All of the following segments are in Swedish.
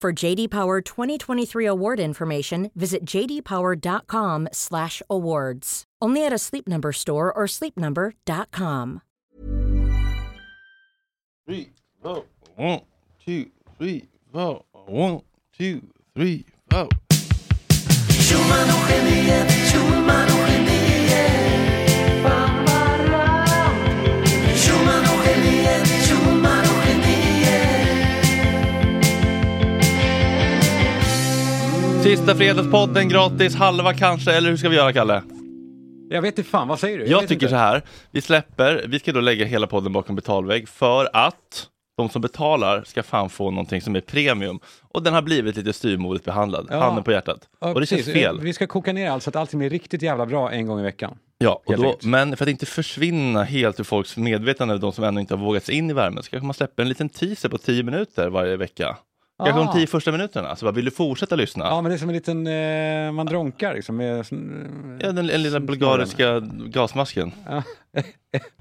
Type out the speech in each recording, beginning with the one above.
For JD Power 2023 award information, visit jdpower.com/awards. Only at a Sleep Number store or sleepnumber.com. three, four. One, two, three, four. One, two, three, four. Sista fredagspodden gratis, halva kanske, eller hur ska vi göra Kalle? Jag vet inte fan, vad säger du? Jag vet tycker inte. så här, vi släpper, vi ska då lägga hela podden bakom betalvägg för att de som betalar ska fan få någonting som är premium. Och den har blivit lite styvmoderligt behandlad, Ja. handen på hjärtat. Ja, och det känns precis. fel. Vi ska koka ner allt så att allting blir riktigt jävla bra en gång i veckan. Ja, och då, men för att inte försvinna helt ur folks medvetande, de som ännu inte har vågat sig in i värmen, så kanske man släpper en liten teaser på 10 minuter varje vecka. Kanske Ah. de 10 första minuterna, så bara, vill du fortsätta lyssna? Ja, men det är som en liten, eh, man dronkar liksom. Med, sån- Ja, den, den lilla bulgariska gasmasken. Ja.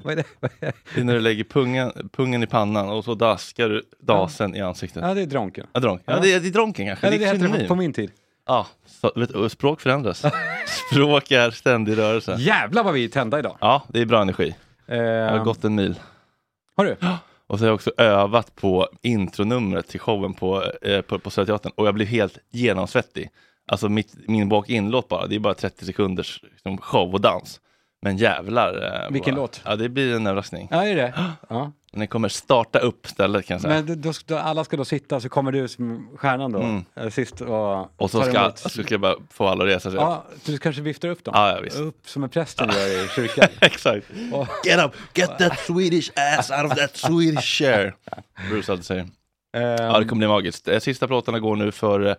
vad är det? Vad är det? Det är när du lägger pungen, pungen i pannan och så daskar du dasen i ansiktet. Ja, det är dronken. Ja, dronk. ja Ja. det, är, det är dronken kanske. Eller det är hette det på min tid. Ja, så, vet, språk förändras. språk är ständig rörelse. Jävlar vad vi är tända idag. Ja, det är bra energi. Jag har Eh, gått en mil. Har du? Och så har jag också övat på intronumret till showen på, eh, på, på Södra Teatern och jag blev helt genomsvettig. Alltså mitt, min walk-in-låt bara, det är bara 30 sekunders liksom, show och dans. Men jävlar. Eh, Vilken vad- låt? Ja, det blir en överraskning. Ja, är det? Ja. Den kommer starta upp stället kan jag säga. Men då- då, alla ska då sitta, så kommer du som stjärnan då, Mm. eh, sist och, och så ska, emot. så ska jag bara få alla att resa sig upp. Ja, så du kanske viftar upp dem? Ja, ja, visst. Upp som en prästen gör i kyrkan. Exakt. Och- Get up, get that Swedish ass out of that Swedish chair. Bruce alltid säger. Ja, det kommer bli magiskt. Eh, Sista plåtarna går nu för, eh,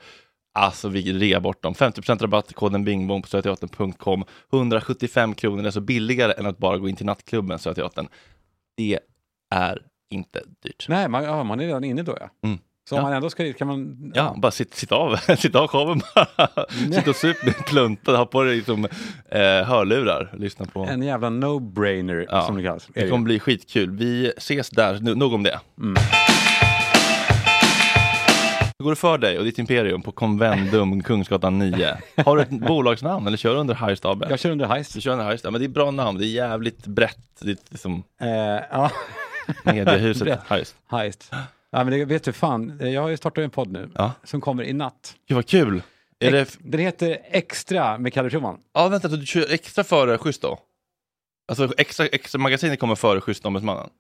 alltså vi rear bort dem. 50% rabatt, koden bingbong på söderteatern.com. 175 kronor, är så billigare än att bara gå in till nattklubben Södra Teatern. Det är inte dyrt. Nej, man, ja, man är redan inne då ja. Mm. Så om Ja. man ändå ska dit kan man... Ja, bara sitt, sitt av, sitt av showen bara. Sitt och sup med plunta, ha på dig liksom, eh, hörlurar, lyssna på. En jävla no-brainer Ja, som det kallas. Det kommer bli skitkul. Vi ses där, nog om det. Mm. Hur går det för dig och ditt imperium på Convendum Kungsgatan 9? Har du ett bolagsnamn eller kör du under Heist AB? Jag kör under heist. Du kör under Heist, ja, men det är bra namn, det är jävligt brett. Det är liksom Eh, ja, mediehuset Brett. Heist. heist. Ja, men det vet du fan, jag har ju startat en podd nu Ja. som kommer i natt. Gud vad kul! Är det... Den heter Extra med Kalle Schumann. Ja vänta, du kör extra före Schysst då? Alltså extra, extra magasinet kommer före Schysst-ombudsmannen? I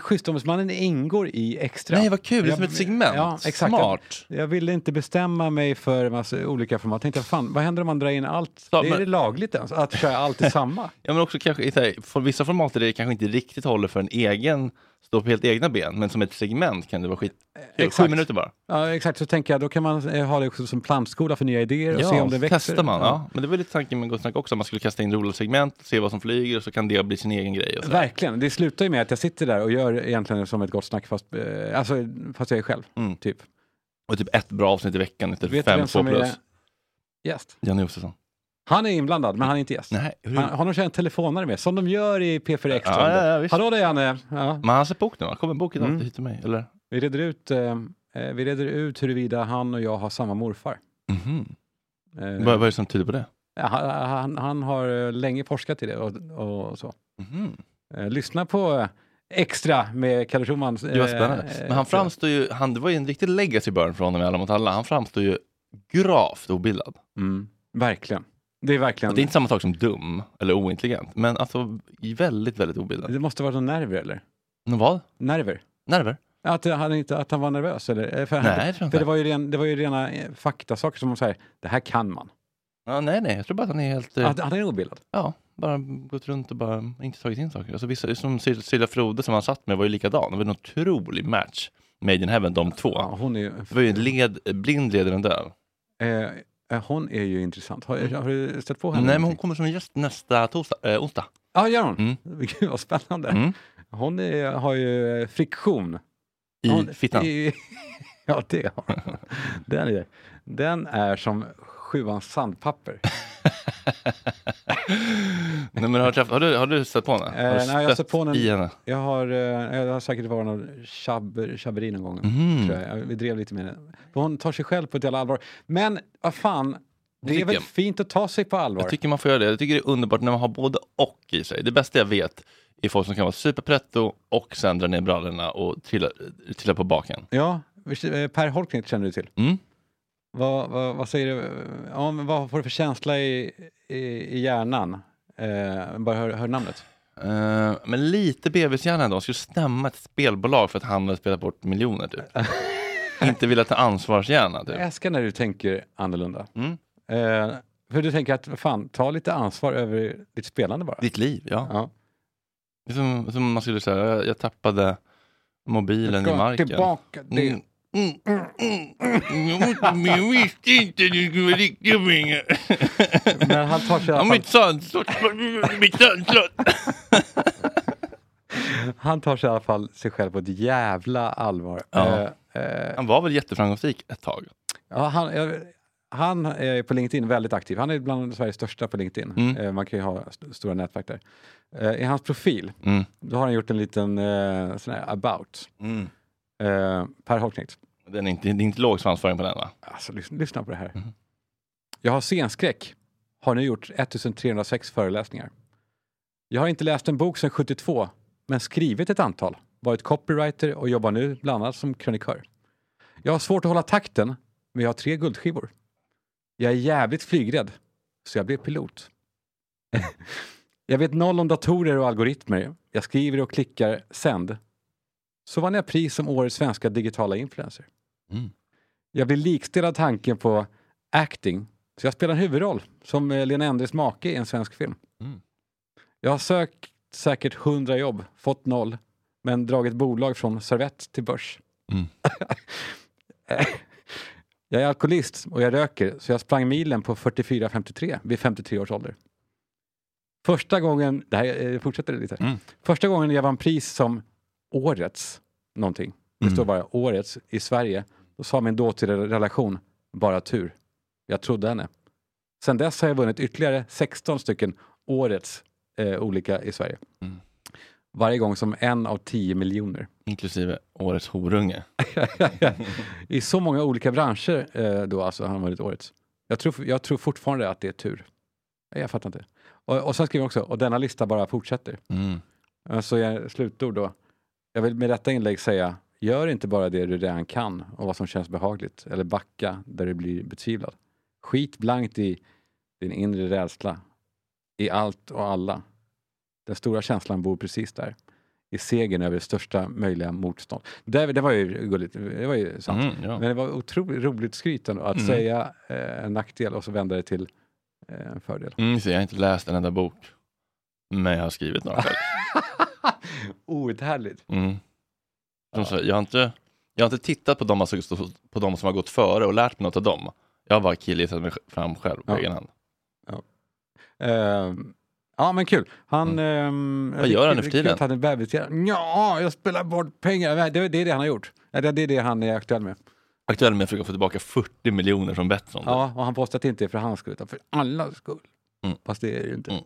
Schystombudsmannen ingår i Extra. Nej vad kul, det är som ett segment. Ja, exakt. Smart! Jag ville inte bestämma mig för en massa olika format. Jag tänkte, fan, vad händer om man drar in allt? Ja, det är men- det lagligt ens? Att köra allt i samma? Ja men också kanske, här, för vissa format där det kanske inte riktigt håller för en egen, stå på helt egna ben, men som ett segment kan det vara skit. Sju exakt. minuter bara. Ja, exakt. Så tänker jag, då kan man eh, ha det också som plantskola för nya idéer och se om det växer. testar man. Ja. Men det var lite tanken med Gott Snack också, att man skulle kasta in roliga segment, se vad som flyger och så kan det bli sin egen grej. Och så. Verkligen. Det slutar ju med att jag sitter där och gör egentligen som ett gott snack fast, eh, alltså, fast jag är själv. Mm. Typ. Och typ ett bra avsnitt i veckan, inte Vet fem, två plus. gäst? Janne Josefsson. Han är inblandad, men han är inte gäst. Nej, hur... Han, har de kört en telefonare med, som de gör i P4 Extra. Ja, ja, ja. Hallå där Janne! Ja. Men han har sett bok nu va? Kommer en bok idag Mm. hit till mig? Eller? Vi reder ut, eh, eh, vi reder ut huruvida han och jag har samma morfar. Mhm. Eh, Vad, vad är det som tyder på det? han, han, han har eh, länge forskat i det och, och så. Mhm. Eh, lyssna på Extra med Kalle Schumann. Det var spännande. Men han framstår ju, han, det var ju en riktig legacy burn från honom i Alla mot alla. Han framstår ju gravt obildad. Mm. Verkligen. Det är verkligen... Och det är inte samma sak som dum eller ointelligent, men alltså väldigt, väldigt obildad. Det måste vara någon nerver eller? Vad? Nerver? Nerver? Att han, inte, att han var nervös eller? Eh, För, Nej, tror inte. för det, var ju ren, det var ju rena eh, faktasaker som man säger, det här kan man. Ja, nej, nej, jag tror bara att han är helt... eh, Att han är obildad. Ja, bara gått runt och bara inte tagit in saker. Alltså vissa, som Silja Frode som han satt med var ju likadan. Det var en otrolig match. Made in heaven, de två. Ja, hon är ju... Det var ju en led, blind leder den där. Eh, eh, hon är ju intressant. Har, har du stött på henne? Nej, men hon kommer som gäst nästa torsdag, äh, onsdag. Ja, gör hon? Mm. Gud vad spännande. Mm. Hon är, har ju eh, friktion. I hon, fittan. i- ja, det har hon. Den är, den är som sjuans sandpapper. nej, men har, du träffat, har, du, har du stött på henne? Eh, har du nej, jag har stött på henne. i henne? Jag har, eh, jag har säkert varit någon tjabber, tjabberi någon gång. Mhm. Tror jag. Vi drev lite med henne. Hon tar sig själv på ett jävla allvar. Men vad fan, det är väl fint att ta sig på allvar? Jag tycker man får göra det. Jag tycker det är underbart när man har både och i sig. Det bästa jag vet är folk som kan vara superpretto och sen dra ner brallorna och trilla, trilla på baken. Ja, eh, Per Holknekt känner du till. Mm. Vad, vad, vad säger du? Ja, vad får du för känsla i, i, i hjärnan? Eh, bara hör, hör namnet. Eh, men lite bebishjärna ändå. Skulle stämma ett spelbolag för att han hade spelat bort miljoner typ. Inte vilja ta ansvarshjärna typ. Jag älskar när du tänker annorlunda. Mm. Eh, för du tänker att, fan, ta lite ansvar över ditt spelande bara. Ditt liv, ja. Ja. Det är som, som man skulle säga, jag, jag tappade mobilen i marken. Tillbaka. Det, Mm. Mm, mm, mm. Jag visste inte det skulle vara riktiga pengar. Men han tar sig i Ja, alla fall, mitt sandslott. Mitt sandslott. han tar sig i alla fall sig själv på ett jävla allvar. Ja. Eh, eh, Han var väl jätteframgångsrik ett tag. Ja, han, jag- han är på LinkedIn väldigt aktiv. Han är bland Sveriges största på LinkedIn. Mm. Eh, Man kan ju ha st- stora nätverk där. Eh, I hans profil, Mm. då har han gjort en liten eh, sån här about. Mm. Eh, per Holknekt. Den är inte, det är inte låg svansföring på den va? Alltså, lyssna, lyssna på det här. Mm. Jag har scenskräck. Har nu gjort 1306 föreläsningar. Jag har inte läst en bok sedan 72, men skrivit ett antal. Varit copywriter och jobbar nu bland annat som krönikör. Jag har svårt att hålla takten, men jag har tre guldskivor. Jag är jävligt flygrädd, så jag blev pilot. jag vet noll om datorer och algoritmer. Jag skriver och klickar sänd. Så vann jag pris som årets svenska digitala influencer. Mm. Jag blir likställd av tanken på acting, så jag spelar en huvudroll som eh, Lena Endres make i en svensk film. Mm. Jag har sökt säkert hundra jobb, fått noll, men dragit bolag från servett till börs. Mm. jag är alkoholist och jag röker, så jag sprang milen på 44-53 vid 53 års ålder. Första gången, det här eh, fortsätter lite, Mm. första gången jag vann pris som årets någonting, det står bara årets i Sverige, då sa min dåtida relation, bara tur. Jag trodde henne. Sen dess har jag vunnit ytterligare 16 stycken årets eh, olika i Sverige. Mm. Varje gång som en av 10 miljoner. Inklusive årets horunge. I så många olika branscher eh, då alltså har han vunnit årets. Jag tror, jag tror fortfarande att det är tur. Jag fattar inte. Och, och sen skriver han också, och denna lista bara fortsätter. Mm. Så jag, slutord då. Jag vill med detta inlägg säga, gör inte bara det du redan kan och vad som känns behagligt, eller backa där du blir betvivlad. Skit blankt i din inre rädsla, i allt och alla. Den stora känslan bor precis där, i segern över största möjliga motstånd. Det, det var ju gulligt, det var ju sant. Mm, ja. Men det var otroligt roligt skryt ändå, att Mm. säga eh, en nackdel och så vända det till eh, en fördel. Mm, jag har inte läst en enda bok. Men jag har skrivit några själv. Outhärdligt. Mm. Ja. jag, har inte, jag har inte tittat på de, alltså, på de som har gått före och lärt mig något av dem. Jag har bara killgissat mig fram själv på Ja. egen hand. Ehm, ja men kul. Han... Mm. Vad gör han nu för tiden? han är. Ja, jag spelar bort pengar. Det, det är det han har gjort. Ja, Det det är det han är aktuell med. Aktuell med att försöka få tillbaka 40 miljoner från Betsson. Ja, och han påstår att det inte är för hans skull, utan för allas skull. Mm. Fast det är det ju inte. Mm.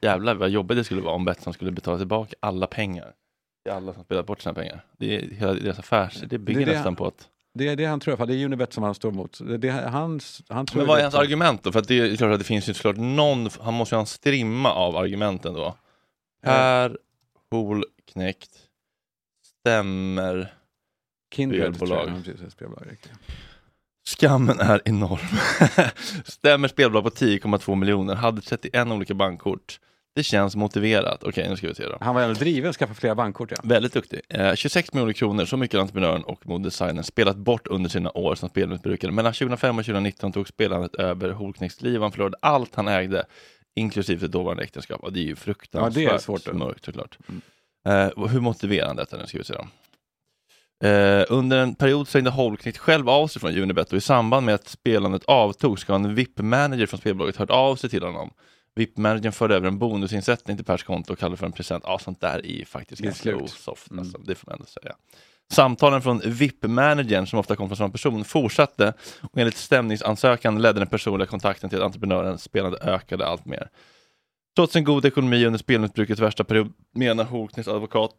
Jävlar vad jobbigt det skulle vara om Betsson skulle betala tillbaka alla pengar. Till alla som spelat bort sina pengar. Det är, hela deras affärs, det bygger Det är det- nästan på att... Det är det han tror. Det är Unibet som han står mot. Det, det, hans, han tror Men vad är det- hans argument då? För att det är klart att det finns ju såklart någon, han måste ju ha en strimma av argumenten då. Per Holknekt stämmer Kindred, spelbolag. Skammen är enorm. Stämmer spelbolag på 10,2 miljoner, hade 31 olika bankkort. Det känns motiverat. Okej, nu ska vi se då. Han var ändå driven att skaffa flera bankkort. Ja. Väldigt duktig. Eh, 26 miljoner kronor, så mycket har entreprenören och modedesignern spelat bort under sina år som spelmissbrukare. Mellan 2005 och 2019 tog spelandet över Holknekts liv. Han förlorade allt han ägde, inklusive det dåvarande äktenskap. Och det är ju fruktansvärt Ja, det är svårt mörkt såklart. Eh, och hur motiverande detta nu ska vi se då. Eh, under en period stängde Holknekt själv av sig från Unibet och i samband med att spelandet avtog ska en VIP-manager från spelbolaget hört av sig till honom. VIP-managern förde över en bonusinsättning till Pers konto och kallade för en present. Ja, sånt där är ju faktiskt ganska osoft, Mm. alltså, det får man ändå säga. Samtalen från VIP-managern, som ofta kom från samma person, fortsatte och enligt stämningsansökan ledde den personliga kontakten till att entreprenörens spelande ökade allt mer. Trots en god ekonomi under spelmissbrukets värsta period menar Holkneks advokat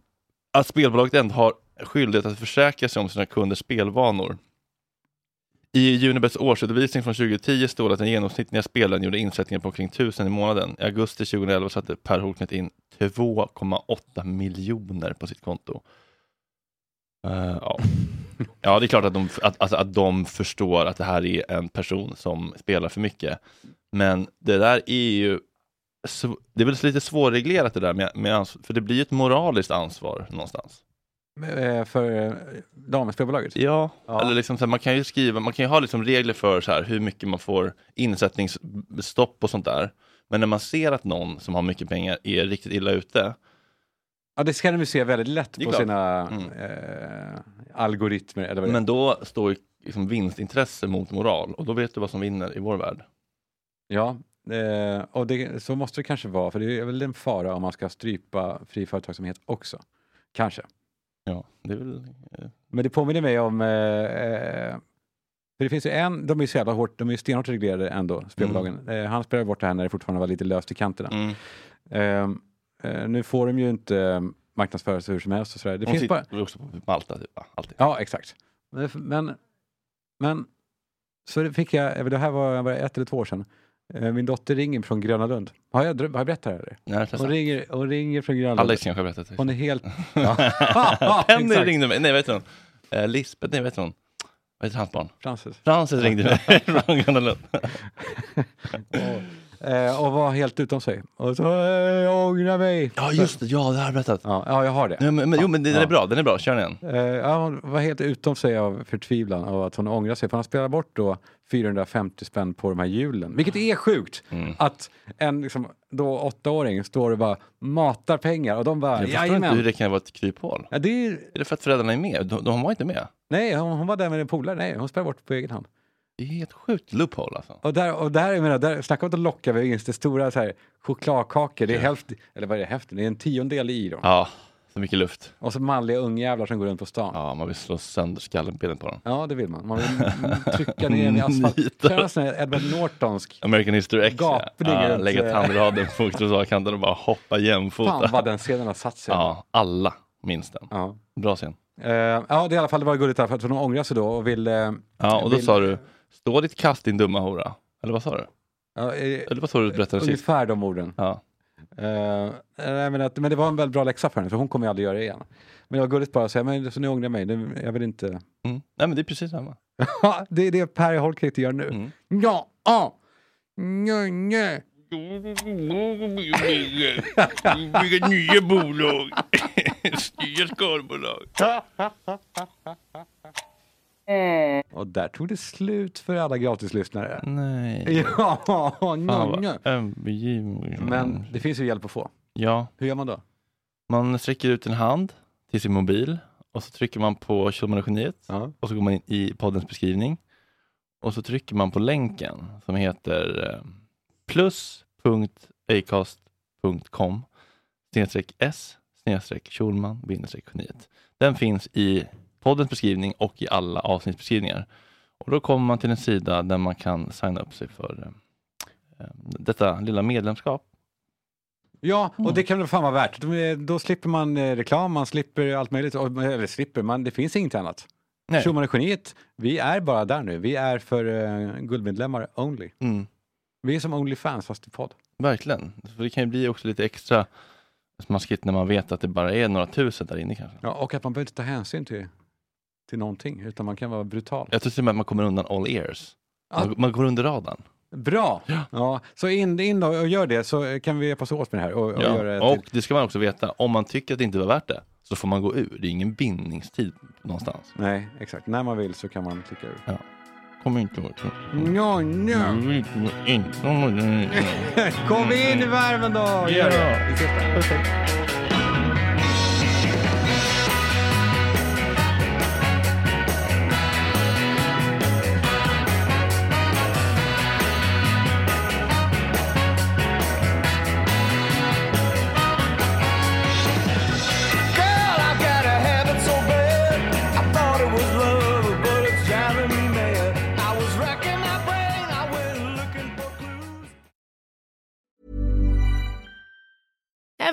att spelbolaget ändå har skyldighet att försäkra sig om sina kunders spelvanor. I Unibets årsredovisning från 2010 står det att den genomsnittliga spelaren gjorde insättningar på omkring 1000 i månaden. I augusti 2011 satte Per Holknekt in 2,8 miljoner på sitt konto. Eh, ja. ja, det är klart att de, att, alltså, att de förstår att det här är en person som spelar för mycket. Men det där är ju det är väl lite svårreglerat det där med, med ansvar, för det blir ett moraliskt ansvar någonstans. Eh, För damspelbolaget. Ja, Ja. eller liksom så här, man kan ju skriva, man kan ju ha liksom regler för så här, hur mycket man får insättningsstopp och sånt där. Men när man ser att någon som har mycket pengar är riktigt illa ute, Ja, det ska de ju se väldigt lätt på klart. sina Mm. eh, algoritmer. Eller vad men då står ju liksom vinstintresse mot moral och då vet du vad som vinner i vår värld. Ja, eh, och det, så måste det kanske vara, för det är väl en fara om man ska strypa fri företagsamhet också. Kanske. Ja, det är väl... eh, Men det påminner mig om, eh, eh, för det finns ju en, de är ju så jävla hårt, de är ju stenhårt reglerade ändå, spelbolagen. Eh, han spelade bort det här när det fortfarande var lite löst i kanterna. Mm. Eh, eh, nu får de ju inte eh, marknadsföra sig hur som helst och sådär. Det Hon finns bara, också på Malta, typ, alltid. Ja, exakt. Men, men, men så fick jag, det här var var ett eller två år sedan. Eh, Min dotter ringer från Gröna Lund. Har jag, har jag berättat det? Nej, Hon ringer, hon ringer från Gröna Lund. i kanske har berättat det. Hon är helt... Ja. Penny ringde mig, nej vad heter hon? Eh, Lisbeth, nej vad heter hon? Vad heter hans barn? Frances. Frances ringde mig från Gröna Lund. Eh, och var helt utom sig. Och så, eh, jag ångrar mig. Ja just det, ja det har jag berättat. Ja, ja, jag har det. Ja, men, men, jo men den är bra, den är bra, kör den igen. Eh, ja, hon var helt utom sig av förtvivlan av att hon ångrar sig. För han spelar bort då 450 spänn på de här hjulen. Vilket är sjukt. Mm. Att en liksom, då åttaåring står och bara matar pengar och de bara Jag förstår inte hur det kan vara ett kryphål. Ja, det är, Är det för att föräldrarna är med? De, de var inte med. nej, hon, hon var där med en polare. Nej, hon spelade bort på egen hand. Det är helt sjukt loophole alltså. Och där, och där, jag menar, där snacka om att locka vinst. Det stora så här, chokladkakor, det är hälften, eller vad är det hälften? Det är en tiondel i dem. Ja, så mycket luft. Och så manliga ungjävlar som går runt på stan. Ja. Ja, man vill slå sönder skallen på dem. det vill man. Man vill trycka ner i asfalt. Känna sån här Edward Nortonsk. American History X. ja. Gapning Ja, runt, lägga eh, tandraden på trottoarkanten och bara hoppa jämfota. Fan vad den scenen har satt sig. Ja, alla minns den. Ja. Bra scen. Eh, ja, det i alla fall det var gulligt därför att hon ångrar sig då och vill... eh, Ja, och då vill- sa du, stå ditt kast din dumma hora. Eller vad sa du? Ja, eh, Eller vad sa du berättade sist? ungefär de orden. Ja. Nej, men, att, men det var en väldigt bra läxa för henne, för hon kommer ju aldrig göra det igen. Men det var gulligt bara att säga, men så ni ångrar mig, det, jag vill inte... Mm. Nej men det är precis samma. det är det Per Holknekt gör nu. Mm. Ja, ja, nej, nej. Bygga nya bolag. Nya skalbolag. Och där tog det slut för alla gratislyssnare. Nej. Ja, övergiven. Men det finns ju hjälp att få. Ja, Hur gör man då? man sträcker ut en hand till sin mobil och så trycker man på Kjellmanageniet Ja. och så går man in i poddens beskrivning och så trycker man på länken som heter eh, plus.acast.com snedstreck s snedstreck Schulman geniet. Den finns i poddens beskrivning och i alla avsnittsbeskrivningar. Och då kommer man till en sida där man kan signa upp sig för eh, eh, detta lilla medlemskap. Ja, och Mm. det kan väl fan vara värt. Då, då slipper man eh, reklam, man slipper allt möjligt. Eller slipper, man, det finns inget annat. Schumann och Geniet, vi är bara där nu. Vi är för uh, guldmedlemmar only. Mm. Vi är som Onlyfans fast i podd. Verkligen. För det kan ju bli också lite extra smaskigt när man vet att det bara är några tusen där inne kanske. Ja, och att man behöver inte ta hänsyn till, till någonting, utan man kan vara brutal. Jag tror till och med att man kommer undan all ears. Man, man går under radarn. Bra! Ja. Ja. så in, in då och gör det så kan vi hjälpas åt med det här. Och, och göra Ja. det Och det ska man också veta, om man tycker att det inte var värt det så får man gå ur. Det är ingen bindningstid någonstans. Nej, exakt. När man vill så kan man klicka ur. Ja. Kommer inte ihåg. No, no. Kom in i värmen då! Gör det. Vi ses där.